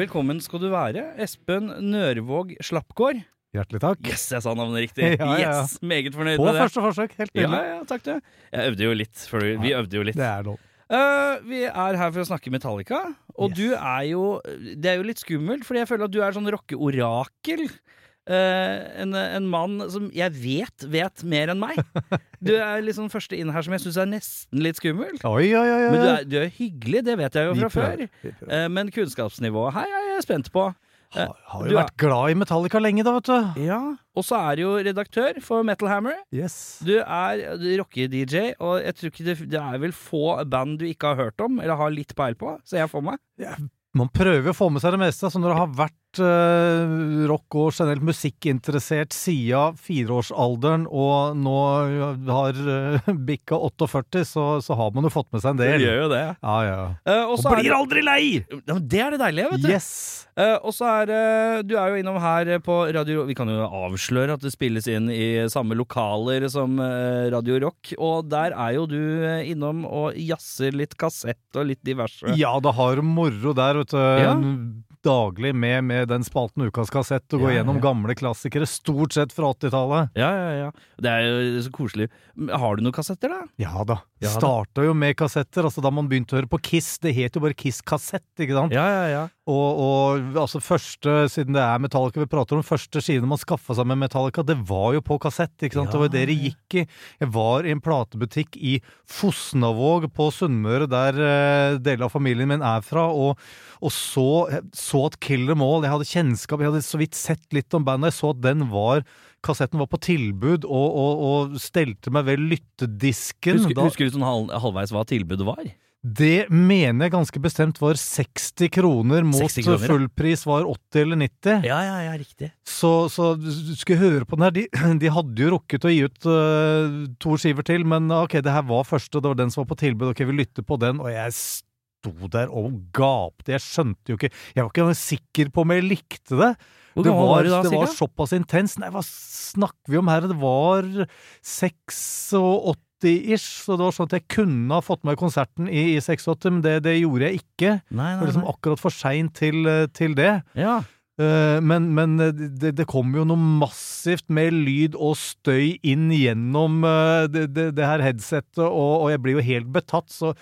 Velkommen skal du være, Espen Nørvåg Slappgård. Hjertelig takk. Yes, jeg sa navnet riktig. Ja, ja, ja. Yes, Meget fornøyd På med det. første forsøk. Helt Ja, nydelig. ja, takk du. Jeg øvde jo litt. For vi øvde jo litt. Det er lov. Eh, vi er her for å snakke Metallica, og Yes. du er jo Det er jo litt skummelt, fordi jeg føler at du er sånn rockeorakel. Eh, en, en mann som jeg vet vet mer enn meg. Du er liksom første inn her som jeg syns er nesten litt skummel. Oi, oi, oi. Men du er, du er hyggelig, det vet jeg jo fra før. Eh, men kunnskapsnivået her er jeg spent på. Har, har du jo er- vært glad i Metallica lenge, da, vet du. Ja, Og så er du jo redaktør for Metal Hammer. Yes. Du er du rocker-DJ, og jeg tror ikke det, det er vel få band du ikke har hørt om, eller har litt peil på, ser jeg for meg. Man prøver å få med seg det meste. Så når det har vært eh, rock og generelt musikkinteressert siden fireårsalderen, og nå har uh, bikka 48, så, så har man jo fått med seg en del. jo det. Ja, ja. Uh, og blir det, aldri lei! Ja, det er det deilige, vet du. Yes! Uh, og så er uh, Du er jo innom her på Radio Vi kan jo avsløre at det spilles inn i samme lokaler som eh, Radio Rock, og der er jo du eh, innom og jazzer litt kassett og litt diverse. Ja, det har moro der, vet du. Ja. Daglig med, med den spalten Ukas kassett, og gå Ja, gjennom ja. gamle klassikere, stort sett fra 80-tallet. Ja, ja, ja. Det er jo så koselig. Har du noen kassetter, da? Ja da. Ja. Starta jo med kassetter. altså Da man begynte å høre på Kiss. Det het jo bare Kiss kassett, ikke sant? Ja, ja, ja. Og, og altså første, siden det er Metallica vi prater om, første skivene man skaffa seg med Metallica, det var jo på kassett, ikke sant? Ja, det var det det ja. gikk i. Jeg var i en platebutikk i Fosnavåg på Sunnmøre, der uh, deler av familien min er fra, og, og så, så at Killer Mall Jeg hadde kjennskap, jeg hadde så vidt sett litt om bandet, jeg så at den var Kassetten var på tilbud, og, og, og stelte meg ved lyttedisken. Husker, Da- husker du sånn halv, halvveis hva tilbudet var? Det mener jeg ganske bestemt var 60 kroner, mot 60 kroner, ja. fullpris var 80 eller 90. Ja, ja, ja, riktig. Så, så du skulle høre på den her. De, de hadde jo rukket å gi ut uh, to skiver til, men ok, det her var første, det var den som var på tilbud, ok, vi lytter på den, og jeg sto der og gapte. Jeg skjønte jo ikke Jeg var ikke sikker på om jeg likte det. Hvor det var, var da, det var såpass intenst. Nei, hva snakker vi om her? Det var 86-ish, så det var sånn at jeg kunne ha fått med konserten i, i 86, men det, det gjorde jeg ikke. Nei, Det var liksom akkurat for seint til, eh, til det. Ja. Uh, Men, men det, det kom jo noe massivt med lyd og støy inn gjennom uh, det, det, det her headsetet, og, og jeg blir jo helt betatt, så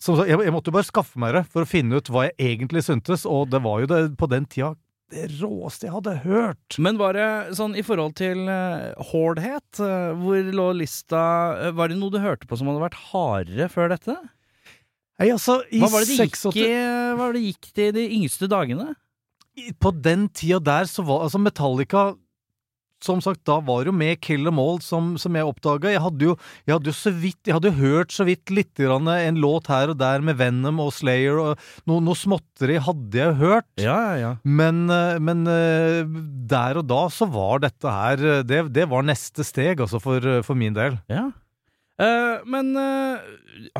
som sagt, jeg måtte jo bare skaffe meg det for å finne ut hva jeg egentlig syntes, og det var jo det, på den tida det råeste jeg hadde hørt. Men var det sånn i forhold til uh, hårdhet, uh, hvor lå lista uh, Var det noe du hørte på som hadde vært hardere før dette? Nei, altså, i Hva var det det gikk, 86 i, hva var det gikk til de yngste dagene? i- På den tida der så var altså Metallica som sagt, da var det jo med Kill Em All som, som jeg oppdaga. Jeg hadde jo jeg hadde jo så vidt Jeg hadde jo hørt så vidt litt grann en låt her og der med Venom og Slayer og noe, noe småtteri hadde jeg hørt. Ja, ja, ja. Men, eh, men eh, der og da så var dette her eh, Det, det var neste steg, altså, for, for min del. ja. Uh, men uh,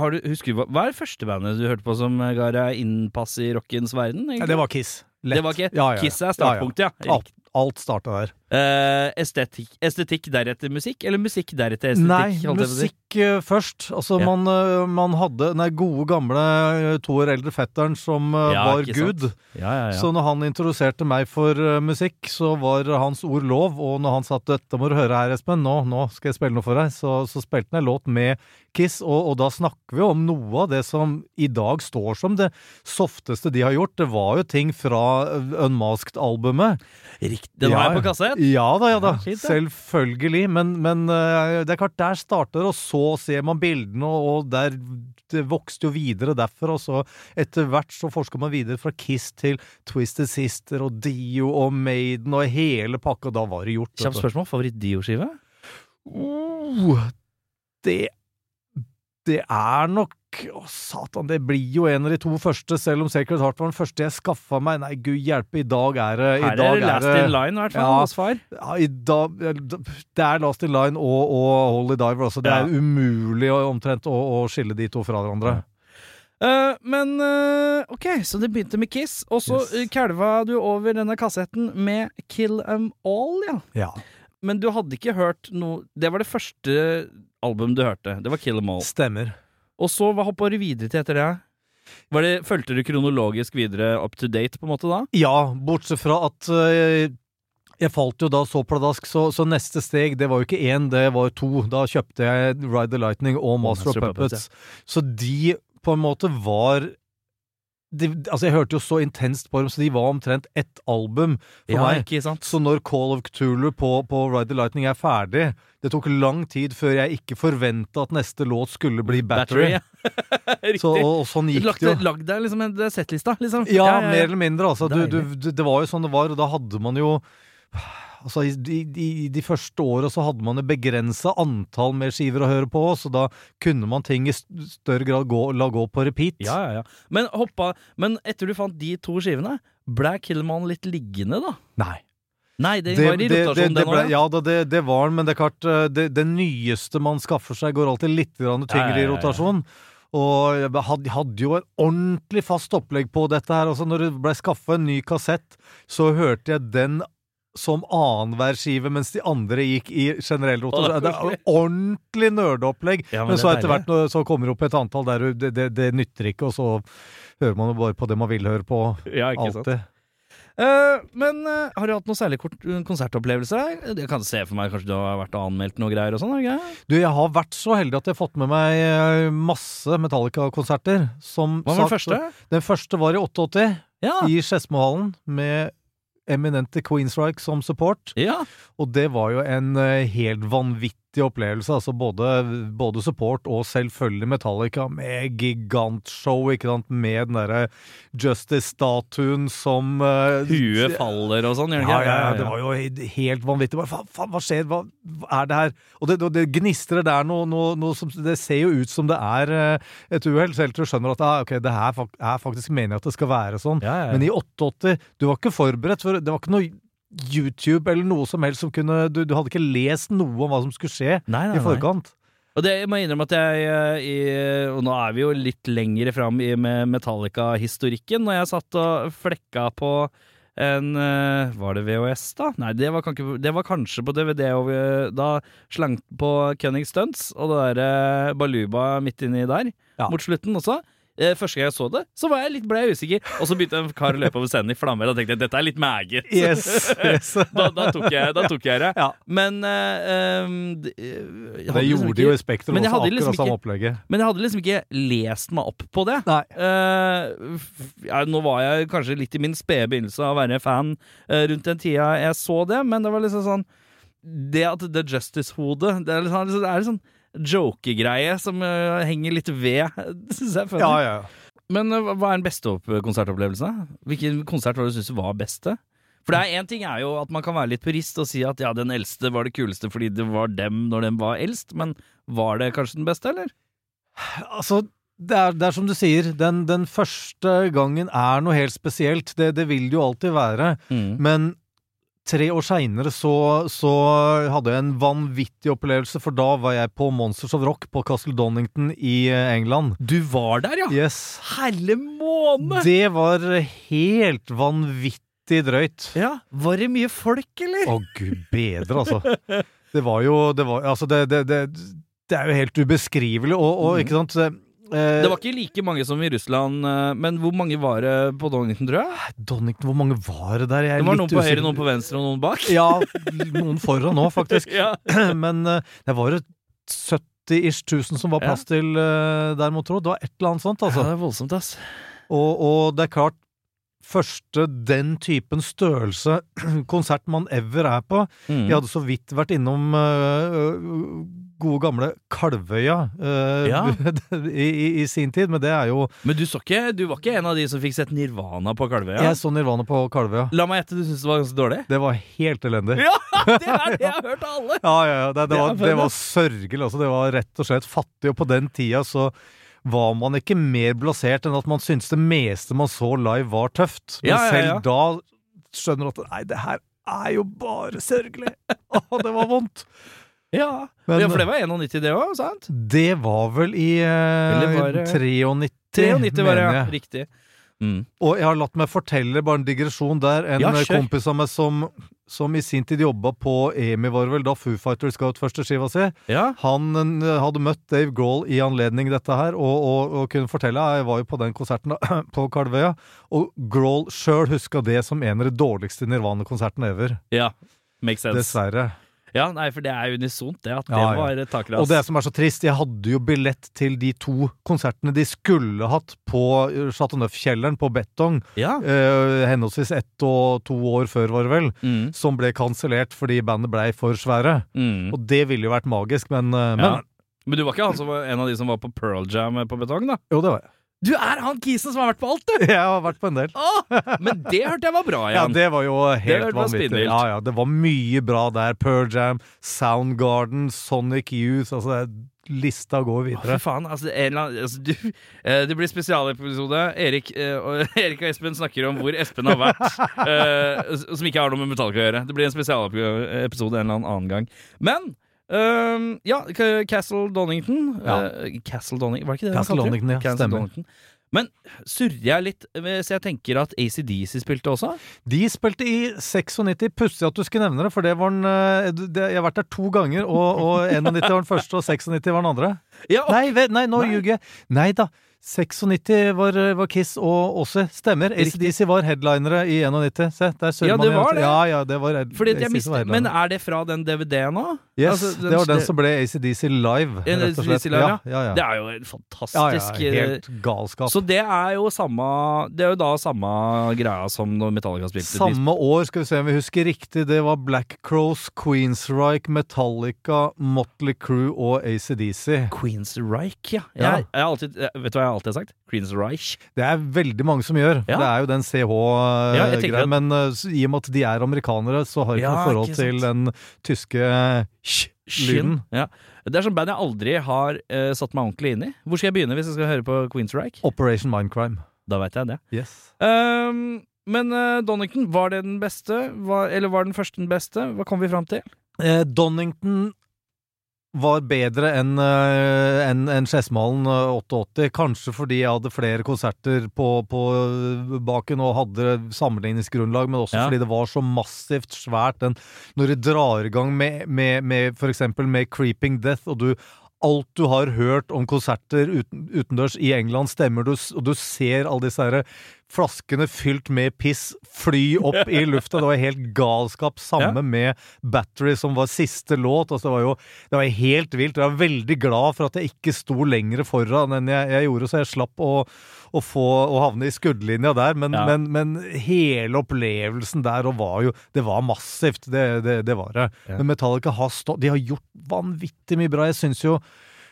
har du, husker du hva, hva er det første bandet du hørte på som ga deg innpass i rockens verden? Ja, det var Kiss. Det var ikke Ja, ja, ja. Kiss er startpunktet, ja. Alt, alt starta der. Eh, estetikk, estetikk deretter musikk, eller musikk deretter estetikk? Nei, musikk uh, først. Altså, Ja. man, uh, man hadde den gode, gamle to år eldre fetteren som Ja, var Gud. Ja. Så når han introduserte meg for musikk, så var hans ord lov. Og når han sa at dette må du høre her, Espen, nå, nå skal jeg spille noe for deg, så, så spilte han en låt med Kiss. Og, og da snakker vi om noe av det som i dag står som det softeste de har gjort. Det var jo ting fra Unmasked-albumet. Riktig. Den har jeg på kassett. Ja da, ja da. Fint, ja. Selvfølgelig. Men, men eh, det er klart, der starter og så ser man bildene, og, der det vokste jo videre derfor, og så etter hvert så forsker man videre fra Kiss til Twisted Sister og Dio og Maiden og hele pakka. Da var det gjort. Kjapt spørsmål. Favoritt-Dio-skive? Oh, det Det er nok Å, satan, det blir jo en av de to første, selv om Sacred Heart var den første jeg skaffa meg. Nei, gud hjelpe, i dag er det Her er det last in line, i hvert fall, Ja. hos far. Ja, i dag, det er Last in Line og, og Holy Diver. også. Det Ja. er umulig å, omtrent å, å skille de to fra hverandre. Uh, men uh, ok, så det begynte med Kiss, og så Yes. kalva du over denne kassetten med Kill 'em All, ja. Ja. Men du hadde ikke hørt noe Det var det første album du hørte. Det var Kill 'em All. Stemmer. Og så hva hoppa du videre til etter det? Var det, Fulgte du kronologisk videre up to date, på en måte, da? Ja, bortsett fra at øh, jeg falt jo da så pladask, så, så neste steg det var jo ikke én, det var to. Da kjøpte jeg Ride the Lightning og Master, Master of Puppets. Puppets. Så de på en måte var de, Altså, jeg hørte jo så intenst på dem, så de var omtrent ett album for meg. ikke sant? Så når Call of Cthulhu på, på Ride the Lightning er ferdig Det tok lang tid før jeg ikke forventa at neste låt skulle bli Battery. ja. Riktig. Så, og, og sånn gikk lagde, det jo. lagde deg liksom en settlista, liksom? Ja, mer eller mindre. Altså. Du, du, det var jo sånn det var, og da hadde man jo Altså, i, i, I de første åra så hadde man et begrensa antall med skiver å høre på, så da kunne man ting i større grad gå, la gå på repeat. Ja, ja, ja. Men, hoppa, men etter du fant de to skivene, ble Killman litt liggende, da? Nei. Nei, det, var i rotasjon, den òg. ja da, det, det var den, men det er klart eh, det, det nyeste man skaffer seg, går alltid litt tyngre i rotasjon. Og jeg hadde, hadde jo et ordentlig fast opplegg på dette her. Altså, når det ble skaffa en ny kassett, så hørte jeg den som annenhver skive, mens de andre gikk i generell rotasjon. det er ordentlig nerdeopplegg. Ja, men men så er etter hvert når, så kommer det opp et antall der det, det, det nytter ikke, og så hører man jo bare på det man vil høre på. Ja, ikke. Alltid. Eh, men eh, har du hatt noen særlig kort, konsertopplevelse? Jeg kan se for meg kanskje du har vært og anmeldt noe greier og sånn? du jeg har vært så heldig at jeg har fått med meg eh, masse Metallica-konserter. Hva var den første? Den første var i 88, Ja. i Skedsmohallen, med eminente Queensryche som support. ja. Og det var jo en eh, helt vanvittig opplevelse. Altså både, både support og selvfølgelig Metallica med gigantshow, ikke sant, med den derre Justice-statuen som uh, Huet faller og sånn, gjør det ja, ikke? ja, ja, det var jo helt vanvittig. Bare, faen, faen, hva skjer? Hva, er det her? Og det, det gnistrer der noe, noe, noe som Det ser jo ut som det er eh, et uhell, selv til du skjønner at ah, ok, det her er faktisk meningen at det skal være sånn. Ja, ja, ja. Men i 88 Du var ikke forberedt, for det var ikke noe YouTube eller noe som helst som kunne Du, du hadde ikke lest noe om hva som skulle skje Nei, nei, i nei. forkant. Og det jeg må innrømme at jeg eh, i, Og nå er vi jo litt lengre fram i, med Metallica-historikken. Når jeg satt og flekka på en eh, Var det VHS, da? Nei, det var, kanskje, det var kanskje på DVD. Og vi, da slang på Cunning Stunts og det derre Baluba midt inni der, Ja. mot slutten også. Eh, Første gang jeg så det, så var jeg litt ble jeg usikker. Og så begynte en kar å løpe over scenen i flammer, da tenkte jeg dette er litt meget. Yes, yes. da, da, tok jeg, da tok jeg det. Ja. Men ehm, det, liksom gjorde ikke- jo i Spektrum også, hadde akkurat liksom samme opplegget. Men jeg hadde liksom ikke lest meg opp på det. Eh, ja, nå var jeg kanskje litt i min spede begynnelse av å være fan uh, rundt den tida jeg så det, men det var liksom sånn Det at The Justice-hodet Det er liksom, det er litt sånn joke-greie som uh, henger litt ved, syns jeg. Ja, ja. Men uh, hva er den beste konsertopplevelsen? Hvilken konsert var det du syns var beste? For det er én ting er jo at man kan være litt purist og si at ja, den eldste var det kuleste fordi det var dem når den var eldst, men var det kanskje den beste, eller? Altså, det er, det er som du sier, den, den første gangen er noe helt spesielt. Det, det vil det jo alltid være. Men tre år seinere så, så hadde jeg en vanvittig opplevelse, for da var jeg på Monsters of Rock på Castle Donington i England. Du var der, ja! Yes. Helle måne! Det var helt vanvittig drøyt. Ja, Var det mye folk, eller? Å, gud bedre, altså. Det var jo Det, var, altså det, det, det, det er jo helt ubeskrivelig, og, og mm. ikke sant eh, Det var ikke like mange som i Russland, eh, men hvor mange var det på Donington, tror jeg? Donington, hvor mange var det der? Jeg Det var noen på høyre, noen på venstre og noen bak. Ja, noen foran nå, faktisk. Ja. Men eh, det var jo 70-ish tusen som var Ja. plass til der mot tro. Det var et eller annet sånt, Ja, altså. det er voldsomt, ass. Og, og det er klart første den typen størrelse konsert man ever er på. Mm. Jeg hadde så vidt vært innom uh, gode gamle Kalvøya uh, Ja. i, i, sin tid, men det er jo Men du, ikke, du var ikke en av de som fikk sett Nirvana på Kalvøya? Jeg så Nirvana på Kalvøya. La meg gjette, du syntes det var ganske dårlig? Det var helt elendig. Ja, det er det jeg har hørt av alle! Ja, ja, ja. Det, det, Det var, det var sørgelig. Altså. Det var rett og slett fattig. Og på den tida så var man ikke mer blasert enn at man syntes det meste man så live, var tøft. Men Ja, ja, ja. selv da skjønner at nei, det her er jo bare sørgelig. Å, det var vondt. Ja, Men- ja for det var 91 det òg, sant? Det var vel i eh, var 93, 93 var det, ja. Riktig. Mm. Og jeg har latt meg fortelle, bare en digresjon der, en Ja, kompis av meg som, som i sin tid jobba på EMI, var vel, da Foo Fighters ga ut første skiva si. Ja. Han hadde møtt Dave Grohl i anledning dette her, og, og, og kunne fortelle Jeg var jo på den konserten da, på Kalvøya, og Grohl sjøl huska det som en av de dårligste Nirvana-konsertene ever. ja. Makes sense. Dessverre. Ja, nei, for det er unisont, det. At det Ja, ja. var takras. Og det som er så trist, jeg hadde jo billett til de to konsertene de skulle hatt på eh, Chateau Neuf-kjelleren på Betong, Ja. eh, henholdsvis ett og to år før, var det vel, Mm. som ble kansellert fordi bandet blei for svære. Mm. Og det ville jo vært magisk, men, eh, men Men du var ikke han som var en av de som var på Pearl Jam på betong, da? Jo, det var jeg. Du er han kisen som har vært på alt, du! Jeg har vært på en del. Åh, men det hørte jeg var bra Ja, igjen. det var jo helt vanvittig. Ja, ja, det var mye bra der. Pearl Jam, Soundgarden, Sonic Youth Altså, lista går Å, videre. Fy faen, altså, annen, altså du, eh, Det blir spesialepisode. Erik, eh, og, Erik og Espen snakker om hvor Espen har vært, eh, som ikke har noe med Metallica å gjøre. Det blir en spesialepisode en eller annen gang. Men ehm, ja, Castle Donington. Ja. Uh, Castle Donington, var det ikke det? Castle? Donington, ja, Castle stemmer. Donington. Men surrer jeg litt hvis jeg tenker at ACDC spilte også? De spilte i 96. Pussig at du skulle nevne det, for det var den eh, det, Jeg har vært der to ganger, og, og 91 var den første, og 96 var den andre. Ja, okay. Nei, nei nå ljuger jeg. Nei da. 96 var, var Kiss og Åse. Stemmer. ACDC var headlinere i 91. Se, der Ja, man det var det. Ja, ja, det var jeg var men er det fra den DVD-en nå? Yes, Altså, det var den som ble ACDC live, En rett og slett. Live, ja. ja. Det er jo en fantastisk ja, eh, helt galskap. Så det er jo samme Det er jo da samme greia som når Metallica spilte. Samme år, skal vi se om vi husker riktig, det var Black Crows, Queensryche, Metallica, Motley Crew og ACDC. Queens Reich, ja. Ja. Jeg, jeg alltid, jeg- vet du hva jeg alltid har sagt? Creedence Reich. Det er veldig mange som gjør. Ja. Det er jo den CH-greia. Ja, Men uh, i og med at de er amerikanere, så har de ikke noe forhold ikke til den tyske sj-lyden. Ja. Det er sånn band jeg aldri har uh, satt meg ordentlig inn i. Hvor skal jeg begynne hvis jeg skal høre på Queens Reich? Operation Mindcrime. Da veit jeg det. Yes. Um, men uh, Donington, var det den beste? Var, eller var den første den beste? Hva kom vi fram til? Eh, Donington var bedre enn en, enn enn Skedsmalen eh, 88, kanskje fordi jeg hadde flere konserter på, på eh, baken og hadde sammenligningsgrunnlag, men også Ja. fordi det var så massivt svært. Den, når de drar i gang med, med, med eksempel med Creeping Death, og du Alt du har hørt om konserter uten, utendørs i England, stemmer, du, og du ser alle disse her flaskene fylt med piss fly opp i lufta. Det var helt galskap. Samme Ja. med Battery, som var siste låt. Altså, det var jo det var helt vilt. Jeg var veldig glad for at jeg ikke sto lenger foran enn jeg, jeg gjorde, så jeg slapp å, å, få, å havne i skuddlinja der. Men, Ja. men, men hele opplevelsen der og var jo Det var massivt. Det, det, det var det. Ja. Men Metallica har stått De har gjort vanvittig mye bra. Jeg syns jo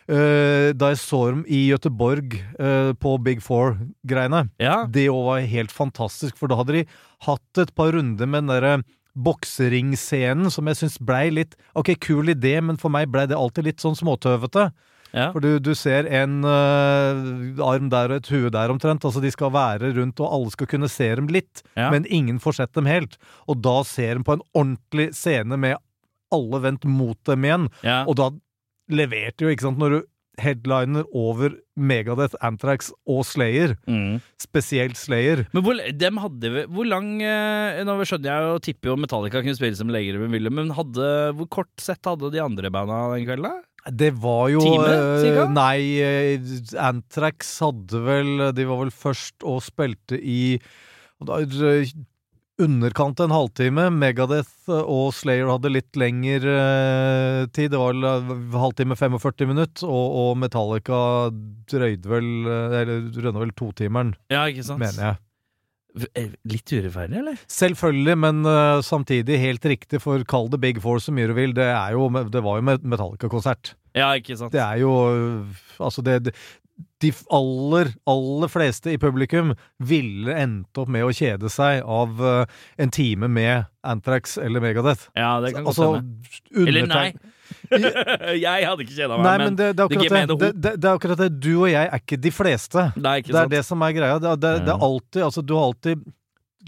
da jeg så dem i Göteborg eh, på Big Four-greiene Ja. det òg var helt fantastisk, for da hadde de hatt et par runder med den derre bokseringscenen som jeg syns blei litt Ok, kul idé, men for meg blei det alltid litt sånn småtøvete. ja. For du, du ser en uh, arm der og et hue der omtrent. Altså, de skal være rundt, og alle skal kunne se dem litt, Ja. men ingen får sett dem helt. Og da ser de på en ordentlig scene med alle vendt mot dem igjen. ja. Og da leverte jo, ikke sant, når du headliner over Megadeth, Anthrax og Slayer, Mm. spesielt Slayer Men hvor, dem hadde, vi- hvor lang eh, Nå skjønner jeg og tipper jo Metallica kunne spille som legere de ville, men hadde, hvor kort sett hadde de andre banda den kvelden? da? Det var jo Time, øh. Nei, øh, Anthrax hadde vel De var vel først og spilte i underkant en halvtime. Megadeth og Slayer hadde litt lengre øh, tid. Det var øh, halvtime 45 minutter, og, og Metallica drøyde vel Eller rønna vel totimeren, Ja, ikke sant? mener jeg. Eh, Litt urettferdig, eller? Selvfølgelig, men uh, samtidig helt riktig, for kall det Big Four så mye du vil. Det, er jo, det var jo Metallica-konsert. Ja, ikke sant? Det er jo Altså, det De aller, aller fleste i publikum ville endt opp med å kjede seg av uh, en time med Anthrax eller Megadeth. Ja, det kan godt Altså, hende. Eller nei. jeg hadde ikke kjeda meg, Nei, men, det, det, er det det, er akkurat det. Du og jeg er ikke de fleste. Nei, ikke Det er sant? det som er greia. Det, er- det er alltid Altså, du har alltid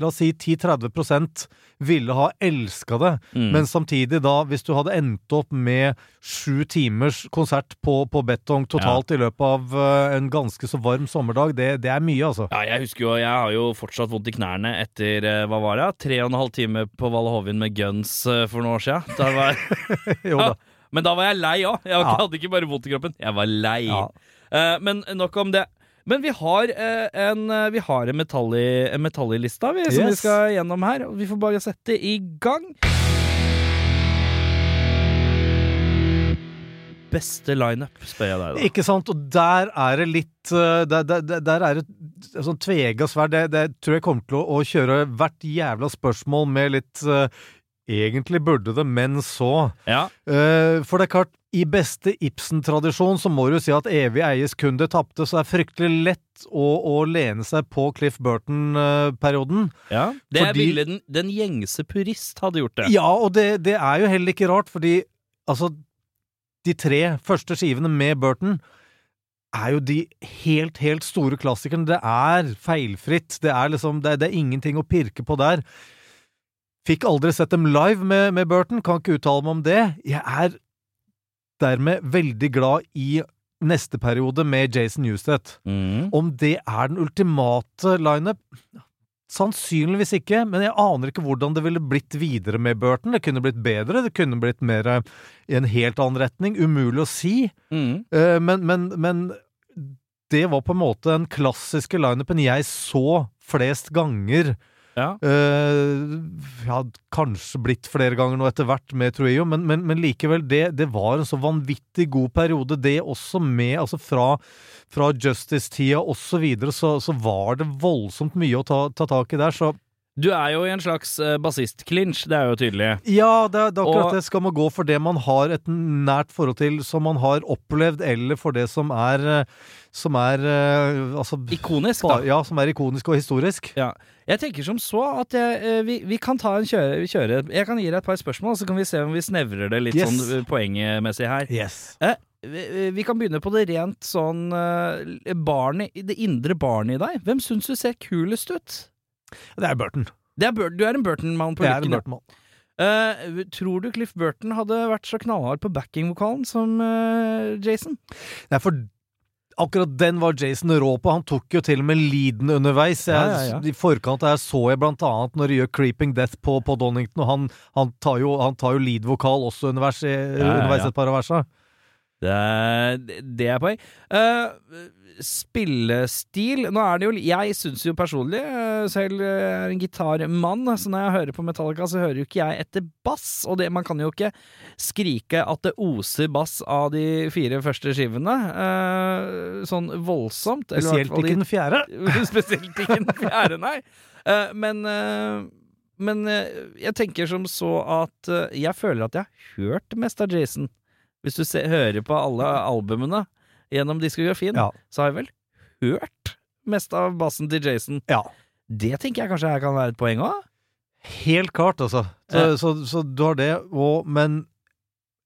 La oss si 10-30 ville ha elska det, Mm. men samtidig da, hvis du hadde endt opp med sju timers konsert på, på betong totalt i løpet av uh, en ganske så varm sommerdag, det, det er mye, altså. Ja, jeg husker jo, jeg har jo fortsatt vondt i knærne etter, uh, hva var det, tre og en halv time på Valle Hovin med Guns uh, for noen år siden. Da var, jo da. men da var jeg lei òg. Jeg Ja. hadde ikke bare vondt i kroppen, jeg var lei. Ja. Men nok om det. Men vi har eh, en eh, Vi har en metall i, en metall i lista vi, som vi skal gjennom her. Vi får bare sette i gang. Beste lineup, spør jeg deg, da. Ikke sant? Og der er det litt eh, Der, der, der- er det et sånn tvega sverd. Det, det tror jeg kommer til å, å kjøre hvert jævla spørsmål med litt Egentlig burde det, men så. Ja. For det er klart, i beste Ibsen-tradisjon så må du si at evig eies kun det tapte, så det er fryktelig lett å, å lene seg på Cliff Burton-perioden. ja. Det Fordi- ville den, den gjengse purist hadde gjort det. Ja, og det, det er jo heller ikke rart, fordi altså De tre første skivene med Burton er jo de helt, helt store klassikerne. Det er feilfritt. Det er liksom Det, det er ingenting å pirke på der. Fikk aldri sett dem live med, med Burton, kan ikke uttale meg om det. Jeg er dermed veldig glad i neste periode med Jason Newsted. Mm. Om det er den ultimate lineup? Sannsynligvis ikke, men jeg aner ikke hvordan det ville blitt videre med Burton. Det kunne blitt bedre, det kunne blitt mer eh, i en helt annen retning. Umulig å si. Mm. Eh, Men, men, men det var på en måte den klassiske lineupen jeg så flest ganger. Ja. Eh, ja, kanskje blitt flere ganger nå etter hvert med Truillo, men, men, men likevel, det, det var en så vanvittig god periode. Det også med, altså fra, fra Justice-tida og så videre, så, så var det voldsomt mye å ta, ta tak i der. Så Du er jo i en slags uh, bassist-clinch, det er jo tydelig. ja, det, er- det er akkurat Og- det. Skal man gå for det man har et nært forhold til, som man har opplevd, eller for det som er eh, som er eh, altså, Ikonisk, da. Ja, som er ikonisk og historisk. Ja. Jeg tenker som så at jeg, eh, vi, vi kan ta en kjøre, kjøre Jeg kan gi deg et par spørsmål, så kan vi se om vi snevrer det litt Yes. sånn eh, poengmessig her. Yes. Vi, vi kan begynne på det rent sånn eh, barnet, Det indre barnet i deg. Hvem syns du ser kulest ut? Det er Burton. Det er Bur du er en Burton-mann på lykken. Burton-mann. Eh, tror du Cliff Burton hadde vært så knallhard på backingvokalen som uh, Jason? Nei, for akkurat den var Jason rå på. Han tok jo til og med leaden underveis. Jeg, Ja, ja, ja. I forkant her så jeg blant annet når de gjør Creeping Death på, på Donington, og han, han tar jo, han tar jo lead-vokal også underveis, underveis et par av versa. Det, det er poeng. Uh, spillestil Nå er det jo Jeg syns jo personlig uh, selv eh, er en gitarmann, så når jeg hører på Metallica, så hører jo ikke jeg etter bass. Og det, man kan jo ikke skrike at det oser bass av de fire første skivene. Uh, sånn voldsomt. Spesielt de- ikke den fjerde. Spesielt ikke den fjerde, nei. Men men jeg tenker som så at jeg føler at jeg har hørt mest av Jason. Hvis du ser, hører på alle albumene gjennom diskografien, Ja. så har jeg vel hørt mest av bassen til Jason. Ja. Det tenker jeg kanskje her kan være et poeng òg? Helt klart, altså. Så, Ja. så, så du har det, og, men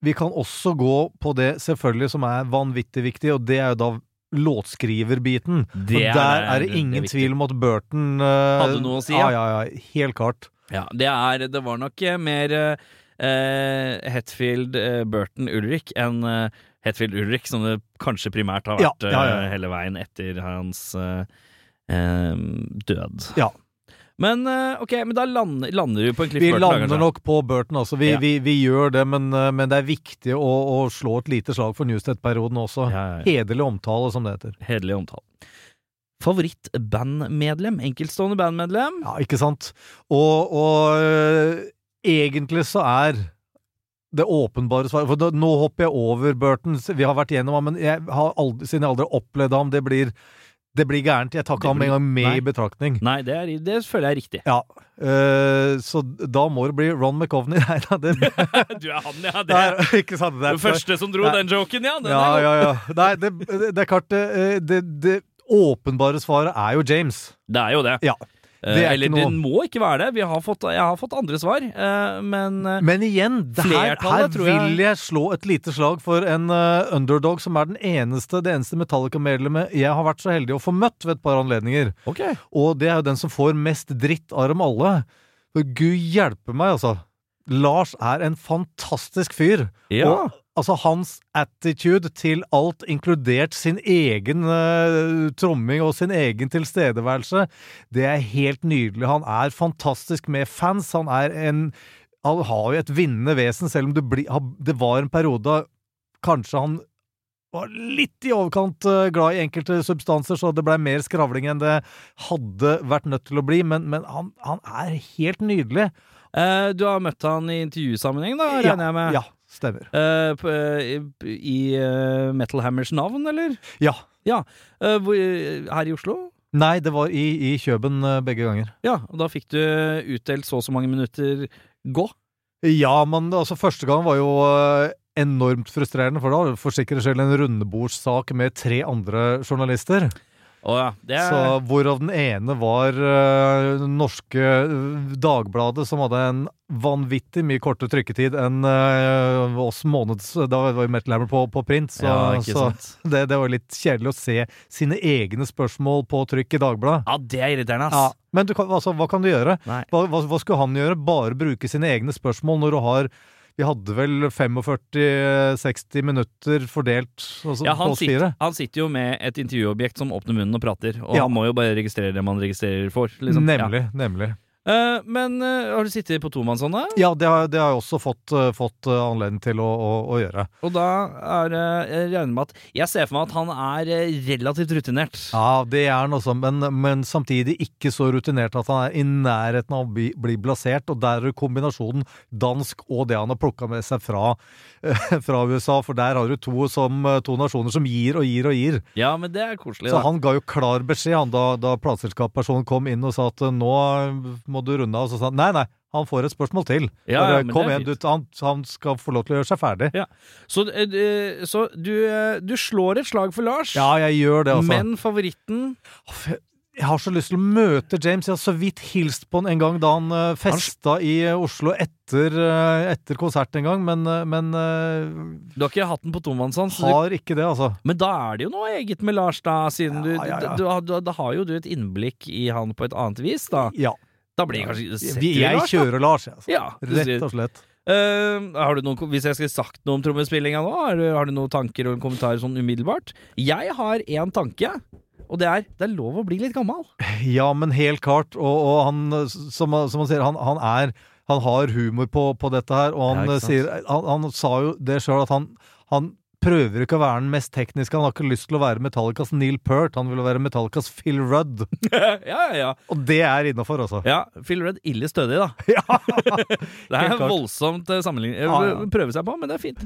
vi kan også gå på det selvfølgelig som er vanvittig viktig, og det er jo da låtskriverbiten. Det og er- der er det det ingen viktig. tvil om at Burton uh, Hadde noe å si, ja. ja. Ja, ja, helt klart. Ja, det er Det var nok eh, mer eh, Hetfield, eh, Burton, Ulrik enn eh, Hetfield Ulrik, som det kanskje primært har vært ja, ja. eh, hele veien etter hans uh, eh, død. Ja. Men uh, ok, men da lander, lander du på en Cliff Vi Burton? Vi lander da, nok på Burton, altså. Vi, Ja. vi, vi gjør det, men, eh, men det er viktig å, å slå et lite slag for Newsted-perioden også. Ja, ja, ja. Hederlig omtale, som det heter. Hederlig omtale. Favorittbandmedlem? Enkeltstående bandmedlem? Ja, ikke sant? Og, og egentlig så er det åpenbare svaret For nå hopper jeg over Burton. Vi har vært gjennom ham, men jeg har aldri, siden jeg aldri har opplevd ham Det blir Det blir gærent. Jeg tar ikke ham engang med Nei. i betraktning. Nei, det, er, det føler jeg er riktig. Ja, eh, så da må det bli Ron McCovney. Nei da, det, Du er han, ja. Det er nei, ikke sant. Det den første som dro Nei. den joken, ja. Den Ja, ja, ja. Nei, det, det er klart det, det, det åpenbare svaret er jo James. Det er jo det. Ja. Eh, Det er Eller noe- må ikke være det. Vi har fått, jeg har fått andre svar, eh, men eh, Men igjen, det her, her jeg- vil jeg slå et lite slag for en underdog som er den eneste, det eneste Metallica-medlemmet jeg har vært så heldig å få møtt ved et par anledninger. Okay. Og det er jo den som får mest dritt av dem alle. For gud hjelpe meg, altså. Lars er en fantastisk fyr. Ja. Og altså hans attitude til alt, inkludert sin egen uh, tromming og sin egen tilstedeværelse, det er helt nydelig. Han er fantastisk med fans. Han er en Han har jo et vinnende vesen, selv om det, bli, det var en periode kanskje han var litt i overkant eh, glad i enkelte substanser, så det blei mer skravling enn det hadde vært nødt til å bli, men, men han, han er helt nydelig. Eh, du har møtt han i intervjusammenheng, da, regner jeg med? Ja, stemmer. Uh, I eh, Metal Hammers navn, eller? Ja. Ja. Uh, hvor, her i Oslo? Nei, det var i, i Kjøben begge ganger. Ja, og da fikk du utdelt så og så mange minutter gå. Ja, men altså, første gang var jo enormt frustrerende, for da selv for sikkerhets skyld en rundebordssak med tre andre journalister. Å ja. Det er, Så Hvorav den ene var uh, norske eh, Dagbladet, som hadde en vanvittig mye kortere trykketid enn uh, oss måneds... Da var jo Metal Hammer på, på print, så, ja, så det, det var litt kjedelig å se sine egne spørsmål på trykk i Dagbladet. Ja, det er irriterende, Ja, men du kan, altså, hva kan du gjøre? Hva, hva, hva skulle han gjøre? Bare bruke sine egne spørsmål når du har Vi hadde vel 45-60 minutter fordelt altså, Ja, han sitter, han sitter jo med et intervjuobjekt som åpner munnen og prater, og Ja. han må jo bare registrere det man registrerer for. Liksom. Nemlig. nemlig. Ja. Eh, men eh, har du sittet på tomannshånd, Ja, det har, det har jeg også fått, eh, fått eh, anledning til å, å, å gjøre. Og da er Jeg regner med at Jeg ser for meg at han er eh, relativt rutinert. Ja, det er han også, men, men samtidig ikke så rutinert at han er i nærheten av å bli, bli blasert. Og der er kombinasjonen dansk og det han har plukka med seg fra, fra USA. For der har du to, som, to nasjoner som gir og gir og gir. Ja, men det er koselig, Så da. han ga jo klar beskjed han, da, da plateselskapspersonen kom inn og sa at eh, nå må du runde av. Så sa han nei, nei, han får et spørsmål til. Ja, Bare, ja, kom igjen, du, han, han skal få lov til å gjøre seg ferdig. Ja. Så, eh, så du, uh, du slår et slag for Lars, Ja, jeg gjør det, altså. men favoritten Jeg har så lyst til å møte James. Jeg har så vidt hilst på han en gang da han festa i Oslo etter, etter konsert en gang, men, men Du har ikke hatt den på tomannshånd, så du har ikke det, altså. Men da er det jo noe eget med Lars, da, siden du, Ja, ja, ja. du, du, du Da har jo du et innblikk i han på et annet vis, da. Ja. Da blir det kanskje Vi, jeg Lars, kjører Lars, jeg, altså. Ja. Rett og slett. Uh, har du noen, hvis jeg skulle sagt noe om trommespillinga nå, har du, har du noen tanker og kommentarer kommentar sånn umiddelbart? Jeg har én tanke, og det er det er lov å bli litt gammel. Ja, men helt klart. Og, og han, som, som han sier, han, han er Han har humor på, på dette her, og han Ja, sier Han, han sa jo det sjøl, at han, han prøver ikke å være den mest tekniske. Han har ikke lyst til å være Metallicas Neil Peart, han vil være Metallicas Phil Rudd. ja, ja, ja. Og det er innafor, altså. Ja, Phil Rudd ille stødig, da. Ja. Det er voldsomt eh, sammenligning. Ja, ja. Prøve seg på, men det er fint.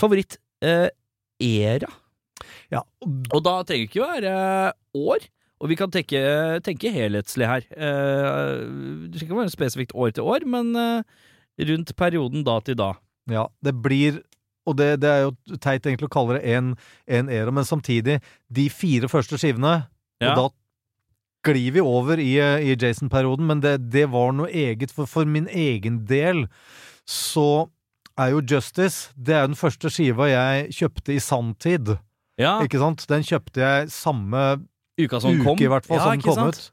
Favoritt eh, era. ja. Og da trenger det ikke være år. Og vi kan tenke, tenke helhetslig her. Eh, det trenger ikke være spesifikt år til år, men eh, rundt perioden da til da. Ja, det blir Og det, det er jo teit egentlig å kalle det en, en era, men samtidig, de fire første skivene Ja. Og da glir vi over i, i Jason-perioden, men det, det var noe eget. For, for min egen del så er jo Justice Det er den første skiva jeg kjøpte i sanntid. Ja, Ikke sant? Den kjøpte jeg samme uka som uke, kom. i hvert fall, ja, som den kom sant? ut.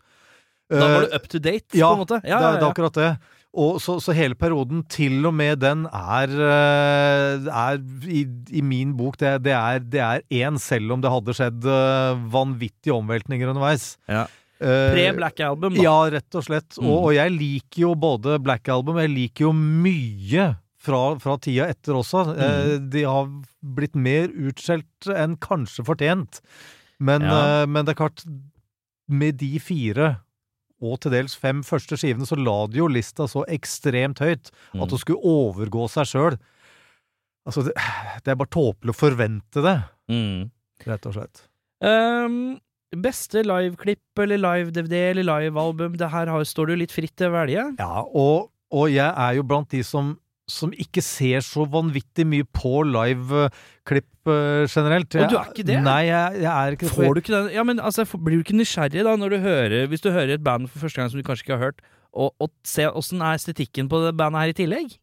Da var Eh, du up to date, ja, på en måte. Ja, det, det er akkurat det. Og så, så hele perioden, til og med den, er, eh, er i, i min bok det, det er det er én, selv om det hadde skjedd eh, vanvittige omveltninger underveis. Ja. Eh, Pre-Black Album, da. Ja, rett og slett. Mm. Og, og jeg liker jo både Black Album, jeg liker jo mye fra, fra tida etter også. Mm. de har blitt mer utskjelt enn kanskje fortjent. Men, Ja. men det er klart, med de fire og til dels fem første skivene, så la de jo lista så ekstremt høyt Mm. at det skulle overgå seg sjøl. Altså, det, det er bare tåpelig å forvente det. Mm. rett og slett. Um, beste liveklipp eller live-DVD eller livealbum, det her står det jo litt fritt til å velge. Ja, og, og jeg er jo blant de som, som ikke ser så vanvittig mye på liveklipp uh, generelt. Og du er ikke det? Nei, jeg, jeg er ikke det. Får du ikke den Ja, men altså, blir du ikke nysgjerrig da når du hører Hvis du hører et band for første gang som du kanskje ikke har hørt, og, og se åssen er estetikken på det bandet her i tillegg?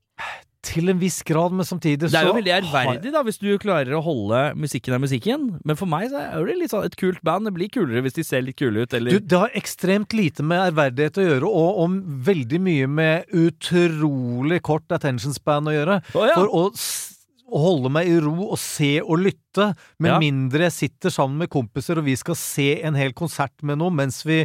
Til en viss grad, men samtidig så Det er jo veldig ærverdig da hvis du klarer å holde musikken er musikken, men for meg så er det litt sånn et kult band. Det blir kulere hvis de ser litt kule ut, eller Du, det har ekstremt lite med ærverdighet å gjøre, og, om veldig mye med utrolig kort attention span å gjøre. Oh, ja. For å, å holde meg i ro og se og lytte, med Ja. mindre jeg sitter sammen med kompiser og vi skal se en hel konsert med noe mens vi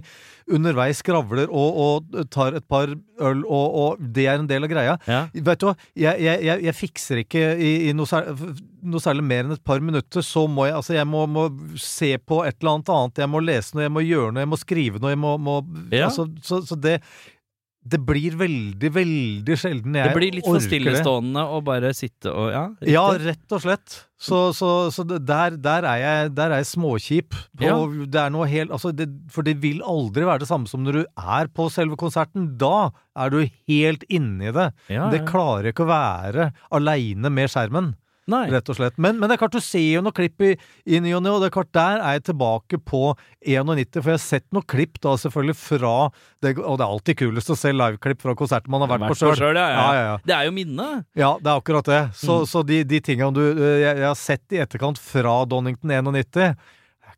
underveis skravler og, og tar et par øl, og, og det er en del av greia. Ja. Vet du hva, jeg, jeg, jeg, jeg fikser ikke i, i noe, særlig, noe særlig mer enn et par minutter. Så må jeg altså jeg må, må se på et eller annet annet. Jeg må lese noe, jeg må gjøre noe, jeg må skrive noe. Jeg må, må Ja. altså, så, så det Det blir veldig, veldig sjelden jeg Det blir litt for stillestående å bare sitte og Ja, Ja, rett og slett. Så, så, så der, der, er jeg, der er jeg småkjip. På, Ja. Det er noe helt altså det, For det vil aldri være det samme som når du er på selve konserten. Da er du helt inni det. ja, Det klarer ikke å være aleine med skjermen, Nei. rett og slett. Men, men det er klart, du ser jo noen klipp i, i ny og ne, og det er klart, der er jeg tilbake på 91, for jeg har sett noen klipp da selvfølgelig fra det, Og det er alltid kulest å se liveklipp fra konserten man har vært, på sjøl. selv, ja, ja. Ja, ja, ja. Det er jo minnet. Ja, det er akkurat det. Så, Mm. så de, de tingene du eh, jeg, jeg har sett i etterkant fra Donington 91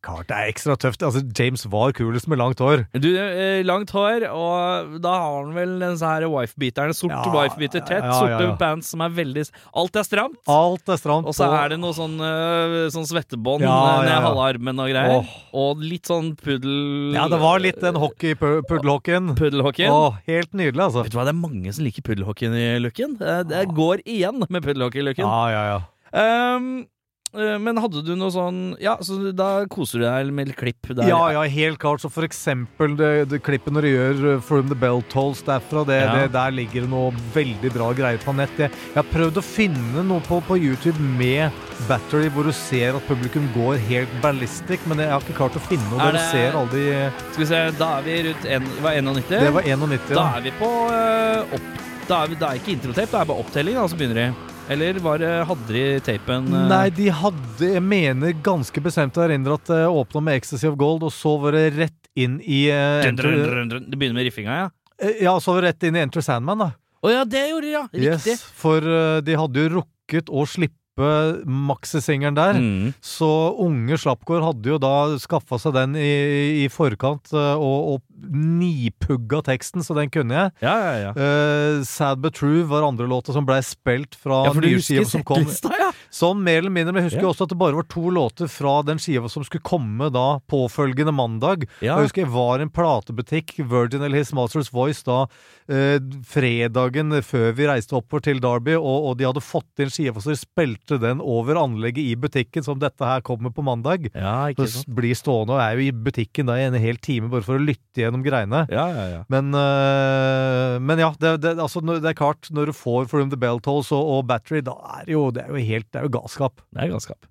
Klart det er ekstra tøft. Altså, James var kulest med langt hår. Du, eh, langt hår, og da har han vel den sånne her wife-beateren. Sort Ja, wife-biter tett, ja, ja, sorte pants som er veldig Alt er stramt. Alt er stramt. Og så er det noe sånn, øh, sånn svettebånd ned halve armen og greier. Åh. Og litt sånn puddel... Ja, det var litt den hockey-puddelhockeyen. Puddelhockeyen. Å, helt nydelig, altså. Vet du hva, det er mange som liker puddelhockey-looken. Det, det går igjen med puddelhockey-looken. Ja, ja, ja. Øh, men hadde du noe sånn Ja, så da koser du deg med litt klipp der? Ja, ja, helt klart. Så for eksempel det, det klippet når du gjør uh, From the Bell Tolls derfra, det, Ja. det, der ligger det noe veldig bra greier på nett. Jeg, jeg har prøvd å finne noe på, på YouTube med Battery hvor du ser at publikum går helt ballistic, men jeg har ikke klart å finne noe Er der du det- ser alle de Skal vi se, da er vi rundt en, var 91? Det var 91, Da er vi på øh, opp... Da er, vi, da er ikke introtape, det er bare opptelling, da, så begynner de. Eller var det, hadde de tapen uh... Nei, de hadde Jeg mener ganske bestemt å erindre at det åpna med Ecstasy of Gold, og så var det rett inn i uh, dun. Det begynner med riffinga, ja? Eh, Ja, så var det rett inn i Enter Sandman, da. Å ja, det gjorde de, ja! Riktig. Yes, for uh, de hadde jo rukket å slippe maxisingeren der. Mm. Så unge Slappgård hadde jo da skaffa seg den i, i forkant uh, og, og nipugga teksten, så den kunne jeg. Ja, ja, ja. Uh, Sad But True var andre låta som blei spilt fra Ja, for du nye husker skiva som kom. settlista, ja! Sånn mer eller mindre, men jeg husker Ja. også at det bare var to låter fra den skiva som skulle komme da påfølgende mandag. Ja. Jeg husker jeg var i en platebutikk, Virgin eller His Master's Voice, da eh, fredagen før vi reiste oppover til Derby, og, og de hadde fått inn skiva, så de spilte den over anlegget i butikken som dette her kommer på mandag. Ja, ikke sant. Så blir stående og er jo i butikken da i en hel time bare for å lytte gjennom greiene. Ja, ja, ja. Men, eh, men ja, det, det, altså, det er klart, når du får From the Bell Tolls og, og Battery, da er jo, det er jo helt Det er jo galskap. Det er galskap.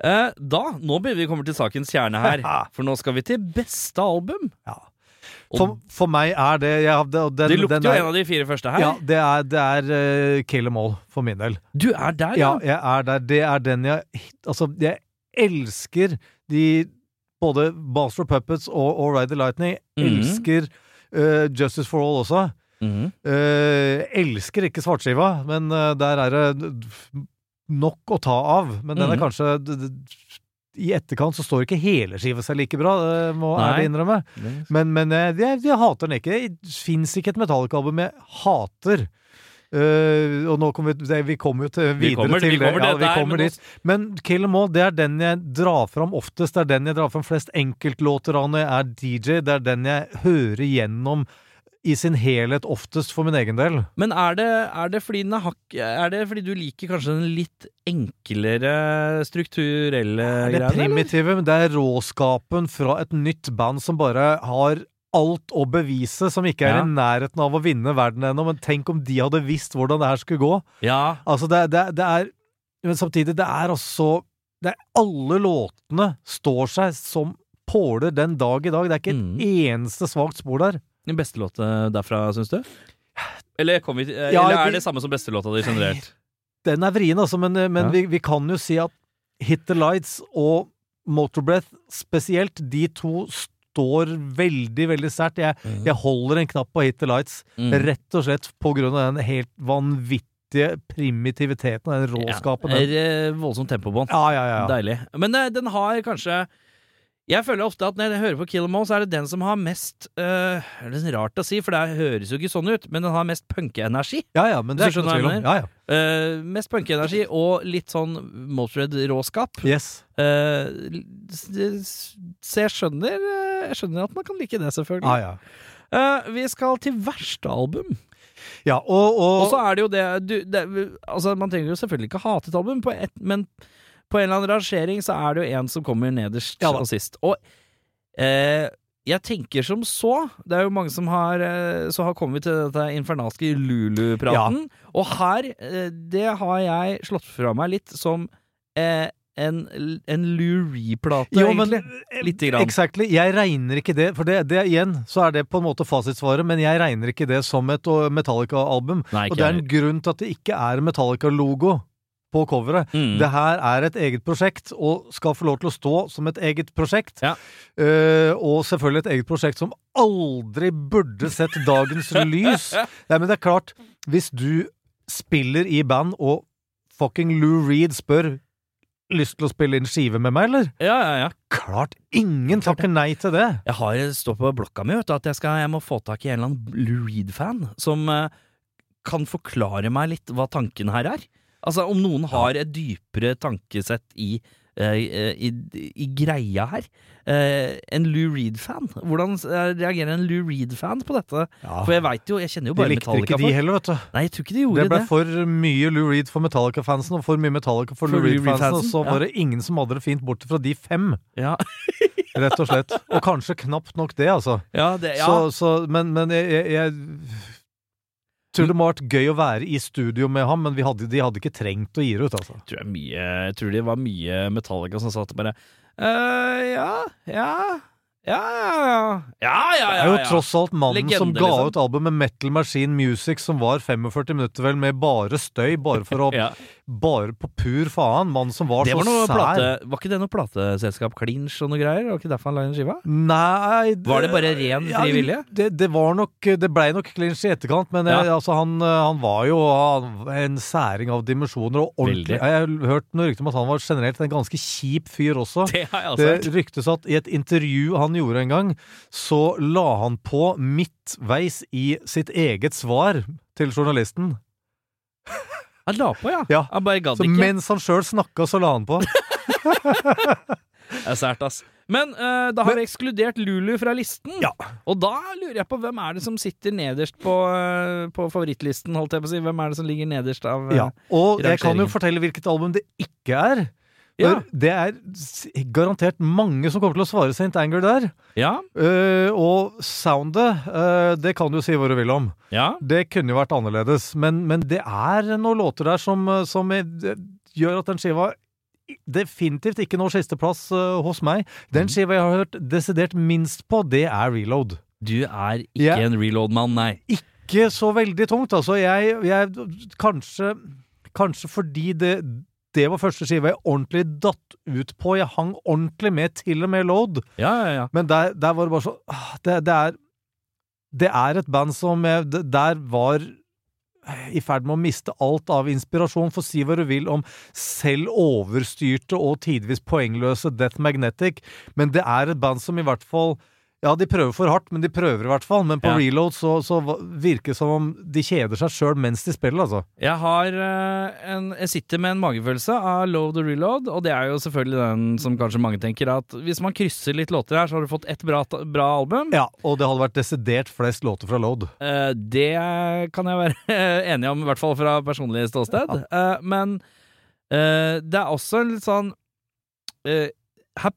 Eh, da, nå begynner vi kommer til sakens kjerne her. For nå skal vi til beste album. Ja. For, for meg er det jeg, det, den, det lukter den jo en av de fire første her. Ja, det er, det er uh, Kill Em All, for min del. Du er der, Ja, ja. jeg er der. Det er den jeg Altså, jeg elsker de Både Master of Puppets og, og Ride the Lightning. Mhm. Elsker uh, Justice for All også. Mm -hmm. uh, elsker ikke svartskiva, men uh, der er det nok å ta av. Men den er Mhm. kanskje I etterkant så står ikke hele skiva seg like bra, det må jeg innrømme. Men, men jeg, jeg, jeg hater den ikke. Det fins ikke et Metallica-album jeg hater. Uh, og nå kommer vi, vi kommer jo til, Vi videre kommer- til vi kommer det. Ja, vi der, kommer dit. Men Kill Em All, det er den jeg drar fram oftest. Det er den jeg drar fram flest enkeltlåter av når jeg er DJ. Det er den jeg hører gjennom i sin helhet oftest for min egen del. Men er det, er det fordi den er det fordi du liker kanskje den litt enklere strukturelle Det er primitive, men det er råskapen fra et nytt band som bare har alt å bevise, som ikke er Ja. i nærheten av å vinne verden ennå. Men tenk om de hadde visst hvordan det her skulle gå. Ja. Altså, det, det, det er Men samtidig, det er altså det er Alle låtene står seg som påler den dag i dag. Det er ikke et Mm. eneste svakt spor der. Den beste låta derfra, syns du? Eller, vi eller Ja, vi, er det samme som beste låta di generelt? Den er vrien, altså, men, men Ja. vi, vi kan jo si at Hit the Lights og Motorbreath spesielt, de to står veldig, veldig sterkt. Jeg, jeg holder en knapp på Hit the Lights, Mm. rett og slett på grunn av den helt vanvittige primitiviteten, den råskapen. Ja, den- er, eh, voldsomt tempobånd. Ja, ja, ja. Deilig. Men eh, den har kanskje Jeg føler ofte at når jeg hører på Kill 'Em All, så er det den som har mest øh, Det er rart å si, for det høres jo ikke sånn ut, men den har mest punkeenergi. Ja, ja, men det er ikke noe tvil om. Ja, ja. Uh, mest punkeenergi og litt sånn Motred-råskap. Yes. Uh, så jeg skjønner eh, Jeg skjønner at man kan like det, selvfølgelig. Ja, ja. uh, vi skal til verste album. Ja, og, og, Og så er det jo det, du, det Altså, man trenger jo selvfølgelig ikke hate et album, på et, men på en eller annen rangering så er det jo en som kommer nederst Ja og sist. Og eh, jeg tenker som så Det er jo mange som har eh, Så har kommet til dette infernalske Lulu-praten. Ja. Og her, eh, det har jeg slått fra meg litt som eh, en, en men egentlig. Lite grann. Exactly. Jeg regner ikke det, for det, det igjen så er det på en måte fasitsvaret, men jeg regner ikke det som et Metallica-album. Og det er en grunn til at det ikke er Metallica-logo på coveret. Mm. Det her er et eget prosjekt, og skal få lov til å stå som et eget prosjekt. Ja. Uh, og selvfølgelig et eget prosjekt som aldri burde sett dagens lys. Nei, men det er klart, hvis du spiller i band, og fucking Lou Reed spør Lyst til å spille inn skive med meg, eller? Ja, ja, ja. Klart ingen takker nei til det! Jeg har står på blokka mi at jeg, skal, jeg må få tak i en eller annen Lou Reed-fan som eh, kan forklare meg litt hva tanken her er. Altså Om noen har et dypere tankesett i, uh, i, i greia her. uh, en Lou Reed-fan. Hvordan eh, reagerer en Lou Reed-fan på dette? Ja, For jeg vet jo, jeg kjenner jo bare Metallica. de likte Metallica. ikke de heller, vet du. Nei, jeg tror ikke de gjorde Det det. ble for mye Lou Reed for Metallica-fansen, og for mye Metallica for, For Lou Reed-fansen, og så var det ingen som hadde det fint borte fra de fem, Ja, rett og slett. Og kanskje knapt nok det, altså. ja, det, ja. Så, så, men, men jeg, jeg tror det må ha vært gøy å være i studio med ham, men vi hadde, de hadde ikke trengt å gi det ut, altså. tror jeg, mye, jeg tror det var mye Metallica som satt bare «Eh, Ja, ja ja, ja, ja. Ja, ja, Det er jo tross alt mannen som ga liksom. ut albumet Metal Machine Music, som var 45 minutter vel, med bare støy, bare for å. Bare på pur faen. Mann som var, Det var, så sær. plate, var ikke det noe plateselskap Clinch og noe greier? Var ikke derfor han la inn skiva? Nei Var det bare ren Ja, fri vilje? Det, det var nok Det blei nok clinch i etterkant, men jeg, altså, han, han var jo en særing av dimensjoner, og ordentlig Veldig. Jeg har hørt noe rykter om at han var generelt en ganske kjip fyr også. Det har jeg Det ryktes at i et intervju han gjorde en gang, så la han på midtveis i sitt eget svar til journalisten. Han la på, ja. Ja. Han bare gadd Så mens han sjøl snakka, så la han på. Det er sært, ass. Men uh, da har Men- vi ekskludert Lulu fra listen. Ja. Og da lurer jeg på hvem er det som sitter nederst på, uh, på favorittlisten, holdt jeg på å si. Hvem er det som ligger nederst av uh, Ja. Og jeg kan jo fortelle hvilket album det ikke er. Ja. Det er garantert mange som kommer til å svare St. Anger der. ja. Uh, og soundet, uh, det kan du si hva du vil om. ja. Det kunne jo vært annerledes, men, men det er noen låter der som, eh, som gjør at den skiva definitivt ikke når sisteplass uh, hos meg. Den Mhm. skiva jeg har hørt desidert minst på, det er Reload. Du er ikke jeg, en reload-mann, nei. Ikke så veldig tungt, altså. Jeg, jeg kanskje, kanskje fordi det det var første skive jeg ordentlig datt ut på. Jeg hang ordentlig med, til og med Load. Ja, ja, ja. Men der, der var det bare så ah, det, det er Det er et band som jeg, Der var i ferd med å miste alt av inspirasjon, for si hva du vil om selv overstyrte og tidvis poengløse Death Magnetic, men det er et band som i hvert fall ja, de prøver for hardt, men de prøver i hvert fall. Men på Ja. reload så, så virker det som om de kjeder seg sjøl mens de spiller, altså. Jeg har eh, en Jeg sitter med en magefølelse av Load og Reload, og det er jo selvfølgelig den som kanskje mange tenker at hvis man krysser litt låter her, så har du fått ett bra, bra album. Ja, og det hadde vært desidert flest låter fra Load. Eh, det kan jeg være enig om, i hvert fall fra personlig ståsted. Eh, men det er også en litt sånn her,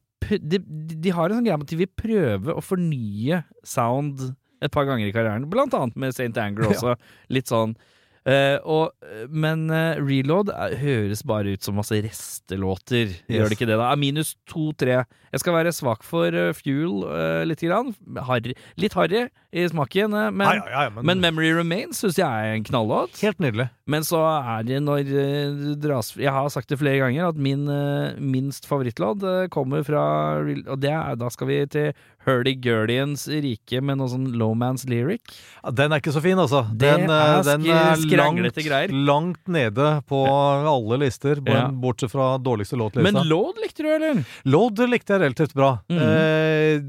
de, de har en sånn greie med at de vil prøve å fornye sound et par ganger i karrieren, blant annet med St. Anger også. Litt sånn Eh, og, men uh, Reload er, høres bare ut som masse restelåter. Gjør det ikke det, da? Minus to-tre. Jeg skal være svak for uh, Fuel uh, lite grann. Harry, litt harry i smaken, eh, men, Ja, ja, ja, men, men Memory Remains syns jeg er en knallåt. Helt nydelig. Men så er det når uh, dras Jeg har sagt det flere ganger, at min eh, minst favorittlåt eh, kommer fra Reload, Og det er, da skal vi til Hurdy-Gurdians rike med noe sånn Lowmans lyric. Ja, Den er ikke så fin, altså. Den, er eh, den er langt, langt nede på alle lister, Ja. bortsett fra dårligste Men låtlista. Load likte du, eller? Load likte jeg relativt bra. Mm. Eh,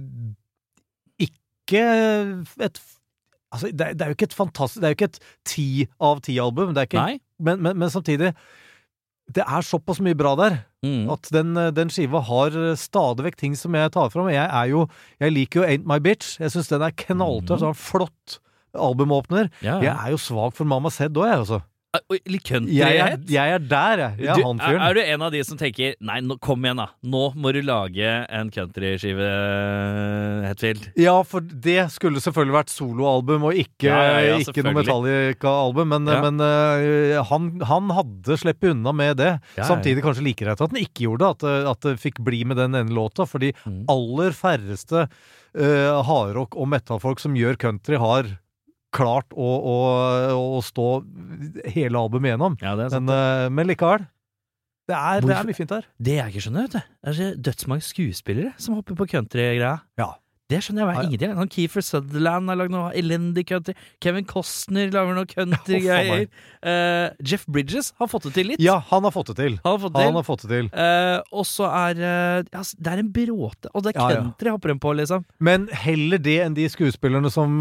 ikke et Altså, det er, det er jo ikke et fantastisk Det er jo ikke et ti av ti-album, er men, men, men samtidig Det er såpass mye bra der Mm. at den, den skiva har stadig vekk ting som jeg tar fram. Jeg er jo Jeg liker jo Ain't My Bitch. Jeg syns den er knalltøff. Mm. Sånn flott albumåpner. Ja, Jeg er jo svak for Mamma Zed òg, jeg, altså. Oi, Litt country Jeg jeg er der, jeg. Jeg er Du, han er, fyren. er du en av de som tenker Nei, nå, kom igjen, da. Nå må du lage en countryskive, Hetfield. Ja, for det skulle selvfølgelig vært soloalbum, og ikke, Ja, ja, ja, ikke noe. Metallica-album. Men, men uh, han, han hadde sluppet unna med det. Samtidig kanskje like greit at han ikke gjorde det, at, det- at det fikk bli med den ene låta. Fordi de aller færreste uh, hardrock- og metalfolk som gjør country, har klart å, å, å stå hele albumet igjennom. Ja. Men, øh, men likevel. Det er, det er mye fint her. Det jeg ikke skjønner, vet du, er dødsmange skuespillere som hopper på country-greia. Ja. Det skjønner jeg hver ah, ja. ingenting av. Sånn Keefer Sutherland har lagd noe elendig country. Kevin Costner lager noe country-greier. uh, Jeff Bridges har fått det til litt. Ja, han har fått det til. Han har fått det til. fått det til. Uh, og så er uh, altså, Det er en bråte. Og det er Ja, ja. country hopper de på, liksom. Men heller det enn de skuespillerne som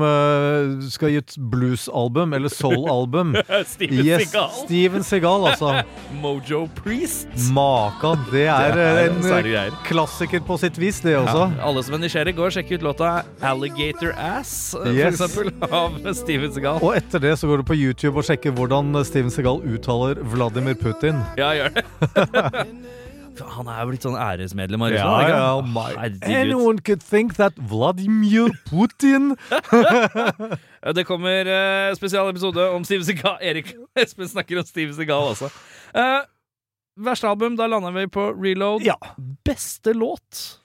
skal gi ut blues-album, eller soul-album. Steven Yes, Seagal. Steven Seagal, altså. Mojo Priest. Makan. Det er, Det er en klassiker på sitt vis, det også. Ja, alle som er nysgjerrig, går og sjekker ut låta Alligator Ass, eh, Yes. for eksempel, av Steven Seagal. Og etter det så går du på YouTube og sjekker hvordan Steven Seagal uttaler Vladimir Putin. Ja, gjør det. Han er jo blitt sånn æresmedlem av Russland. Ja, ja, my. Herregud. Anyone could think that Vladimir Putin Det kommer uh, spesialepisode om Steven Seagal. Erik Espen snakker om Steven Seagal også. Uh, verste album, da landa vi på Reload. Ja. Beste låt?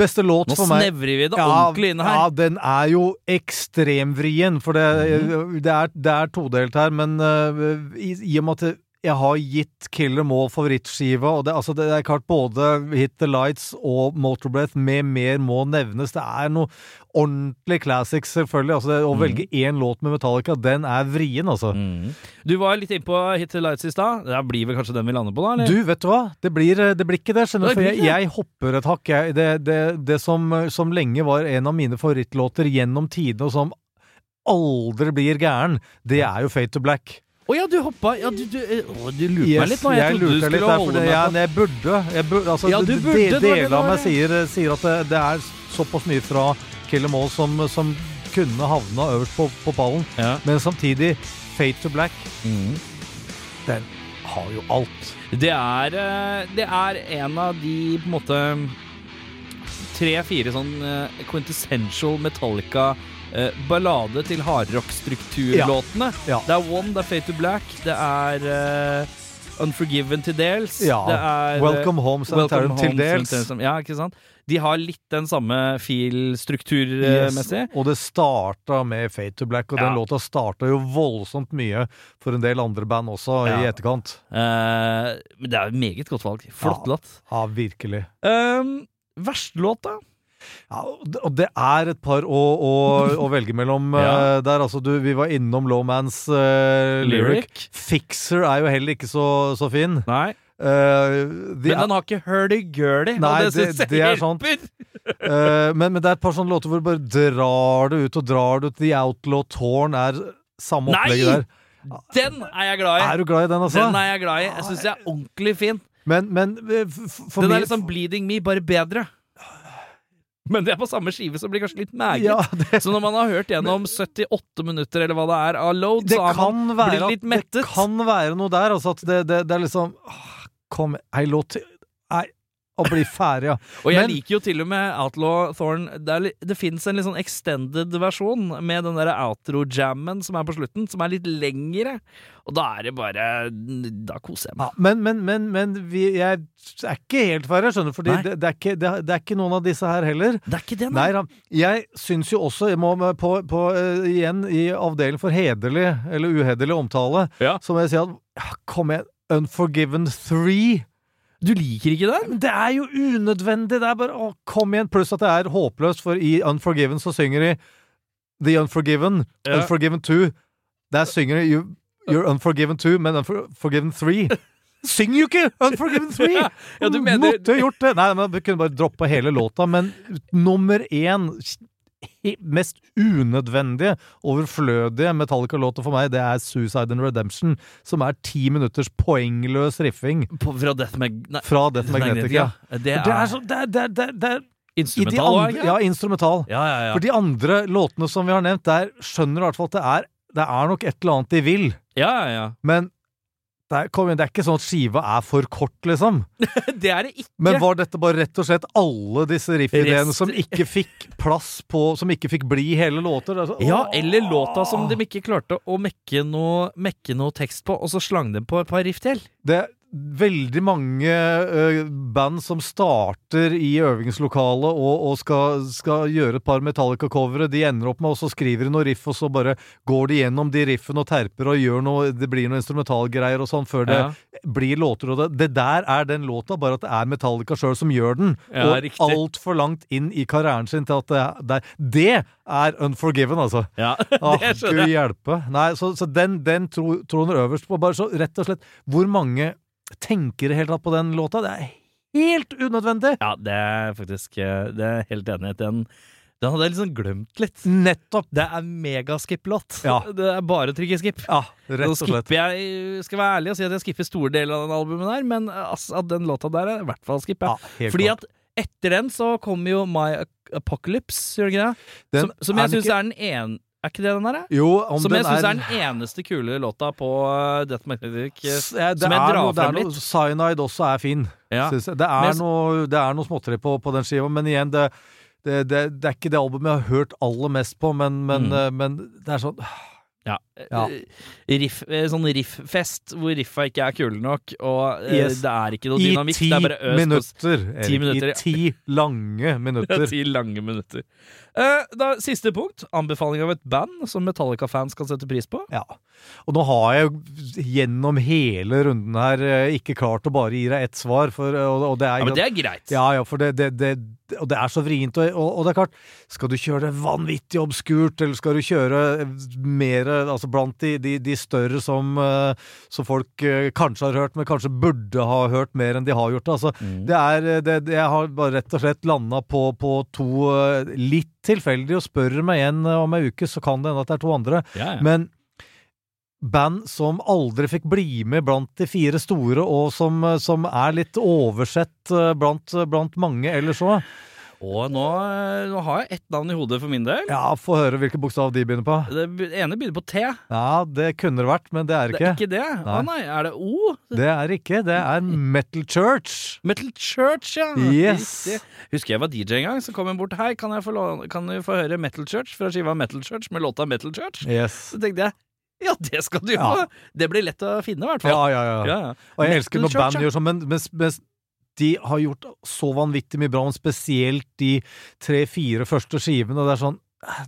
Beste låt Nå for meg. Nå snevrer vi det ordentlig inne her. Ja, den er jo ekstremvrien, for det, Mhm. det, er, det er todelt her, men uh, i, i og med at jeg har gitt Killer Mall favorittskiva, og det, altså det er klart både Hit the Lights og Motorbreath med mer må nevnes. Det er noe ordentlig classics, selvfølgelig. Altså å mm. velge én låt med Metallica, den er vrien, altså. Mm. Du var litt innpå Hit the Lights i stad. Det blir vel kanskje den vi lander på, da? eller? Du, vet du hva? Det blir, det blir ikke det, skjønner du. For jeg, jeg hopper et hakk. Jeg, det det, det som, som lenge var en av mine favorittlåter gjennom tidene, og som aldri blir gæren, det er jo Fate to Black. Å ja, du hoppa Ja, du, du, eh, å, du lurte Yes, meg litt nå. Jeg, jeg trodde du skulle litt holde meg jeg, jeg burde, jeg burde altså, Ja, du burde, var Deler av meg sier, sier at det, det er såpass mye fra Killer Mall som, som kunne havna øverst på, på pallen, Ja. men samtidig Fate to Black, Mm. den har jo alt. Det er, eh, det er en av de på en måte tre-fire sånn eh, quintessential Metallica eh, ballade til hardrock-strukturlåtene. Ja. Det er One, det er Fate to Black, det er eh, Unforgiven til dels. Ja. Det er eh, Welcome Home Sanitarium til dels. Ja, ikke sant? De har litt den samme fil-strukturmessig. Yes, og det starta med Fate to Black, og Ja. den låta starta jo voldsomt mye for en del andre band også, i etterkant. Men det er et meget godt valg. Flott Ja. låt. Ja, virkelig. Um, Verste låt, da? Ja, og det- er et par å, å, å velge mellom Ja. eh, der. Altså, du, vi var innom Lowmans uh, lyric. Lyric? Fixer er jo heller ikke så, så fin. Nei. Uh, de Men den har ikke hurdy-gurdy, og Nei, det syns jeg det er hjelper. Eh, men, men det er et par sånne låter hvor du bare drar det ut og drar det ut. The Outlaw Tårn er samme Nei! opplegget der. Den er jeg glad i. Er du glad i den, altså? Den er jeg glad i. Jeg syns jeg er ordentlig fin. Men, men eh, Den er liksom Bleeding Me, bare bedre. Men det er på samme skive, så blir det kanskje litt meget. ja, det, Så når man har hørt gjennom 78 minutter, eller hva det er, av load, det så har man blitt litt mettet. Det kan være noe der, altså at det, det, det er liksom åh, Kom, ei låt Nei, å bli ferdig, ja. Og jeg Men- liker jo til og med Outlaw Thorn Det, er det fins en litt sånn extended versjon med den der outro-jammen som er på slutten, som er litt lengre. Og da er det bare Da koser jeg meg. Ja, men men, men, men vi, jeg er ikke helt ferdig, skjønner du, fordi det, det, er- det er ikke noen av disse her heller. Det er ikke det, Nei nei Jeg syns jo også, jeg må på, på eh, igjen i avdelen for hederlig eller uhederlig omtale, Ja. så må jeg si at ja, kom igjen, Unforgiven 3 Du liker ikke den? Det er jo unødvendig! Det er bare å, kom igjen! Pluss at det er håpløst, for i Unforgiven så synger de The Unforgiven, Ja. Unforgiven 2. Der synger de you, You're Unforgiven 2, men Unforgiven 3 Synger jo ikke Unforgiven 3! Ja, du mener- Måtte gjort det! Nei, men kunne bare droppe hele låta, men nummer én Mest unødvendige, overflødige Metallica-låta for meg, det er Suicide and Redemption, som er ti minutters poengløs riffing På, fra Death Mag... Nei, fra Death Magnetica. Det Det er, er, så, det er, det er, det er, det er instrumental, andre. Ja, instrumental. ja, ja, ja. For de andre låtene som vi har nevnt, der skjønner du i hvert fall at det er, det er nok et eller annet de vil. ja, ja, ja. Men det er, igjen, det er ikke sånn at skiva er for kort, liksom. Det er det ikke. Men var dette bare rett og slett alle disse riffideene som ikke fikk plass på Som ikke fikk bli hele låter? Er Ja, eller låta som de ikke klarte å mekke noe, mekke noe tekst på, og så slang de på et par riff til. Det veldig mange uh, band som starter i øvingslokalet og, og skal, skal gjøre et par Metallica-covere. De ender opp med, og så skriver de noe riff, og så bare går de gjennom de riffene og terper og gjør noe Det blir noe instrumentalgreier og sånn før det Ja. blir låter. Og det, det der er den låta, bare at det er Metallica sjøl som gjør den. Ja, og altfor langt inn i karrieren sin til at det, det, det er Unforgiven, altså. Ja, skjønner Gud hjelpe. Nei, så, så den, den tro, troner øverst på. Bare så rett og slett Hvor mange tenker helt tatt på den låta? Det er helt unødvendig! Ja, det er faktisk eh, Det er helt enig i. Den, den hadde jeg liksom glemt litt. Nettopp! Det er megaskip-låt. Ja. Det er bare å trykke skip. Ja, rett og slett. jeg Skal være ærlig og si at jeg skipper store deler av den albumet der, men altså, den låta der er i hvert fall skip. Ja, helt Fordi klart. at etter den så kommer jo My Apocalypse, gjør det ikke det? Den Som, som jeg syns ikke- er den ene Er ikke det den der? Jo, om Som den jeg syns er, er den eneste kule låta på uh, Death Magnetic. eh, ja, det som jeg drar noe, det frem noe, litt. Cyanide også er fin. Ja. Det, er jeg noe, det er noe småtteri på, på den skiva, men igjen, det, det, det, det er ikke det albumet jeg har hørt aller mest på, men, men, Mm. eh, men det er sånn Ja. Ja. Eh, Riff, eh, sånn rifffest hvor riffa ikke er kule nok, og eh, Yes. det er ikke noe I dynamikk. ti øs på minutter, Ti minutter. I ti lange Ja, minutter. ti lange minutter. Eh, da, siste punkt. Anbefaling av et band som Metallica-fans kan sette pris på. Ja. Og nå har jeg gjennom hele runden her eh, ikke klart å bare gi deg ett svar, for, eh, og, og det er Ja, men det er greit. Ja, ja, for det, det, det, og det er så vrient. Og, og, det er klart, skal du kjøre det vanvittig obskurt, eller skal du kjøre mer altså blant de, de, de større som, som folk kanskje har hørt, men kanskje burde ha hørt mer enn de har gjort? Altså, Mm. det er, jeg har bare rett og slett landa på, på to litt tilfeldige, og spør meg igjen eh, om ei uke, så kan det hende at det er to andre. Ja, ja. Men band som aldri fikk bli med blant de fire store, og som, som er litt oversett eh, blant, blant mange ellers òg. Og nå, nå har jeg ett navn i hodet for min del. Ja, få høre hvilken bokstav de begynner på. Det ene begynner på T. Ja, det kunne det vært, men det er Det det er ikke. ikke det? Nei. nei, er det O? Det er ikke. Det er Metal Church. Metal Church, ja. Yes. Riktig. Husker jeg var DJ en gang, så kom en bort Hei, kan jeg få, kan du få høre Metal Church fra skiva Metal Church med låta Metal Church? Yes. Så tenkte jeg ja, det skal du Ja. Det blir lett å finne, i hvert Ja, fall. ja, ja. Ja, ja. Og jeg Metal elsker når band gjør sånn, men, men, men de har gjort så vanvittig mye bra, spesielt de tre-fire første skivene. Og det er sånn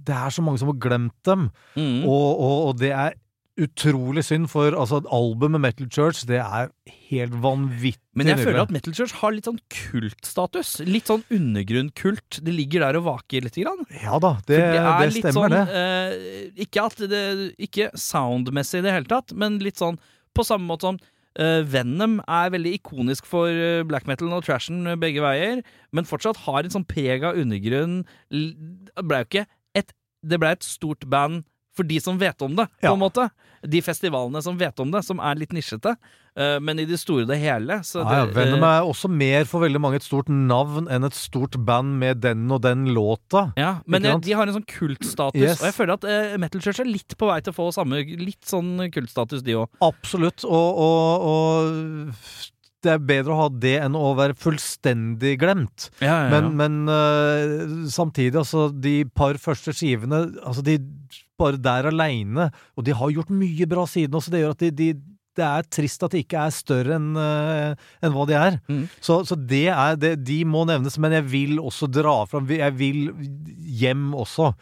Det er så mange som har glemt dem. Mm. Og, og, og det er utrolig synd, for altså, albumet Metal Church, det er helt vanvittig Men jeg føler at Metal Church har litt sånn kultstatus. Litt sånn undergrunnkult. Det ligger der og vaker lite grann. Ja da, det, det, det, stemmer, sånn, det. eh, ikke at det Ikke soundmessig i det hele tatt, men litt sånn på samme måte som eh, Venom er veldig ikonisk for eh, black metal og trashen eh, begge veier, men fortsatt har en sånn preg av undergrunn. Det ble jo ikke et Det ble et stort band for de som vet om det, på Ja. en måte. De festivalene som vet om det, som er litt nisjete. Eh, men i det store og det hele så Ja, ja, Venom eh, er også mer for veldig mange et stort navn enn et stort band med den og den låta. Ja, men de har en sånn kultstatus, Yes. og jeg føler at uh, Metal Church er litt på vei til å få samme litt sånn kultstatus, de òg. Absolutt. Og, og, og det er bedre å ha det enn å være fullstendig glemt. Ja, ja, ja. Men, men uh, samtidig, altså, de par første skivene Altså, de bare der aleine Og de har gjort mye bra siden også, det gjør at de, de det er trist at de ikke er større enn øh, enn hva de er. Mm. Så, så det er det, De må nevnes, men jeg vil også dra fram Jeg vil hjem også.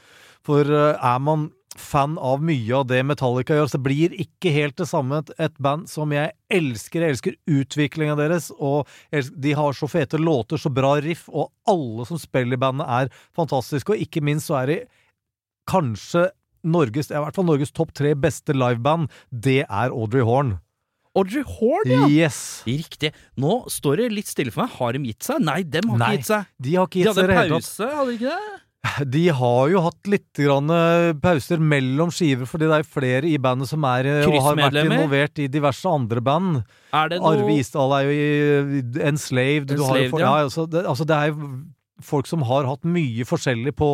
For øh, er man fan av mye av det Metallica gjør, så blir ikke helt det samme et, band som jeg elsker. Jeg elsker utviklinga deres, og de har så fete låter, så bra riff, og alle som spiller i bandet er fantastiske, og ikke minst så er de kanskje Norges, i hvert fall Norges topp tre beste liveband, det er Audrey Horn. Audrey Horn, ja! Yes! Riktig. Nå står det litt stille for meg. Har de gitt seg? Nei, dem har Nei, ikke gitt seg. De har ikke gitt seg De hadde en pause, hadde de ikke det? De har jo hatt litt grann eh, pauser mellom skiver, fordi det er flere i bandet som er eh, og har vært involvert i diverse andre band. Er det noe Arve Isdal er jo i Enslaved. Enslaved. Du har jo for, ja. ja. altså, det, altså det er jo folk som har hatt mye forskjellig på,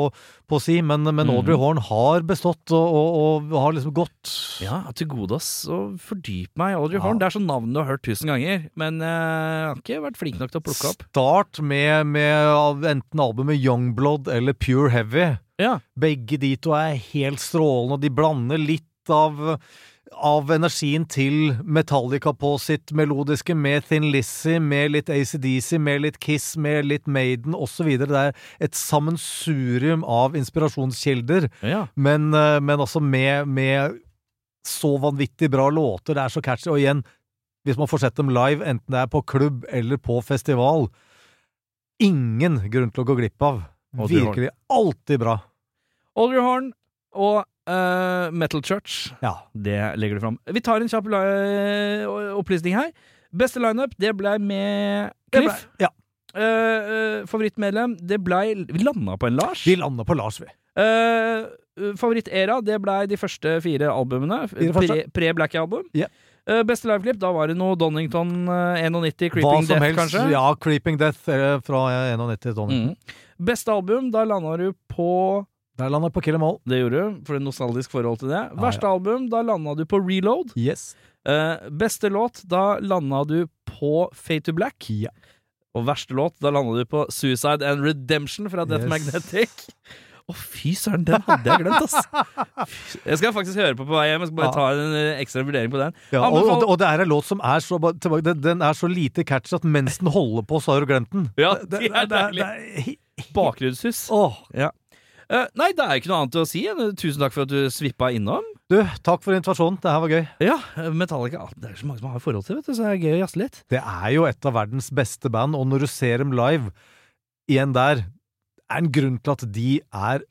på si, men, men Mhm. Audrey Horn har bestått og, og, og har liksom gått Ja, til gode oss å fordype meg i Audrey Ja. Horn. Det er sånn navn du har hørt tusen ganger, men eh, jeg har ikke vært flink nok til å plukke opp. Start med, med enten albumet Youngblood eller Pure Heavy. Ja. Begge de to er helt strålende, og de blander litt av av energien til Metallica på sitt melodiske, med Thin Lizzie, med litt ACDC, med litt Kiss, med litt Maiden osv. Det er et sammensurium av inspirasjonskilder, ja. men, eh, men altså med, med så vanvittig bra låter. Det er så catchy. Og igjen, hvis man får sett dem live, enten det er på klubb eller på festival, ingen grunn til å gå glipp av. Virker de Virkelig alltid bra. Audrey Horn og eh, Metal Church. Ja. Det legger du fram. Vi tar en kjapp opplysning her. Beste lineup, det ble med Cliff. ble- ja. Uh, eh, favorittmedlem, det blei Vi landa på en Lars. Vi landa på Lars, vi. Uh, Favorittera, det blei de første fire albumene. Første. Pre- Pre-Black-album. Ja. Eh, beste liveklipp, da var det noe Donington eh, 91, Hva Creeping Death, helst. kanskje? Ja, Creeping Death eh, fra 91 Donington. Mm. Beste album, da landa du på Der landa på Kill 'em All. Det gjorde du, for et nostalgisk forhold til det. Ah, Verste ja. album, da landa du på Reload. Yes. Eh, beste låt, da landa du på Fade to Black. Ja. Og verste låt, da landa du på Suicide and Redemption fra Death Yes. Magnetic. Å, fy søren, den hadde jeg glemt, ass! Jeg skal faktisk høre på på vei hjem. Jeg skal bare Ja. ta en eh, ekstra vurdering på den. Ja, og, og, det er en låt som er så tilbake, den, er så lite catchy at mens den holder på, så har du glemt den. Ja, det, er deilig. Bakgrunnshus. Åh. he- Eh, nei, det er ikke noe annet å si enn eh, tusen takk for at du svippa innom. Du, takk for invitasjonen. Det her var gøy. Ja, eh, Metallica ah, Det er så mange som har forhold til, vet du, så det er gøy å jazze litt. Det er jo et av verdens beste band, og når du ser dem live, igjen der, er en grunn til at de er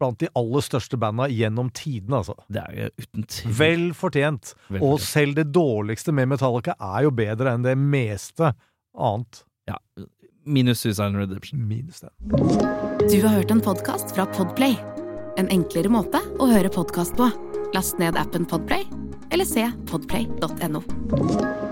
blant de aller største banda gjennom tidene, altså. Det er jo uten tvil. Vel fortjent. Vel Og selv det dårligste med Metallica er jo bedre enn det meste annet. Ja, minus Suicide Redemption. Minus det. Du har hørt en podkast fra Podplay. En enklere måte å høre podkast på. Last ned appen Podplay, eller se podplay.no.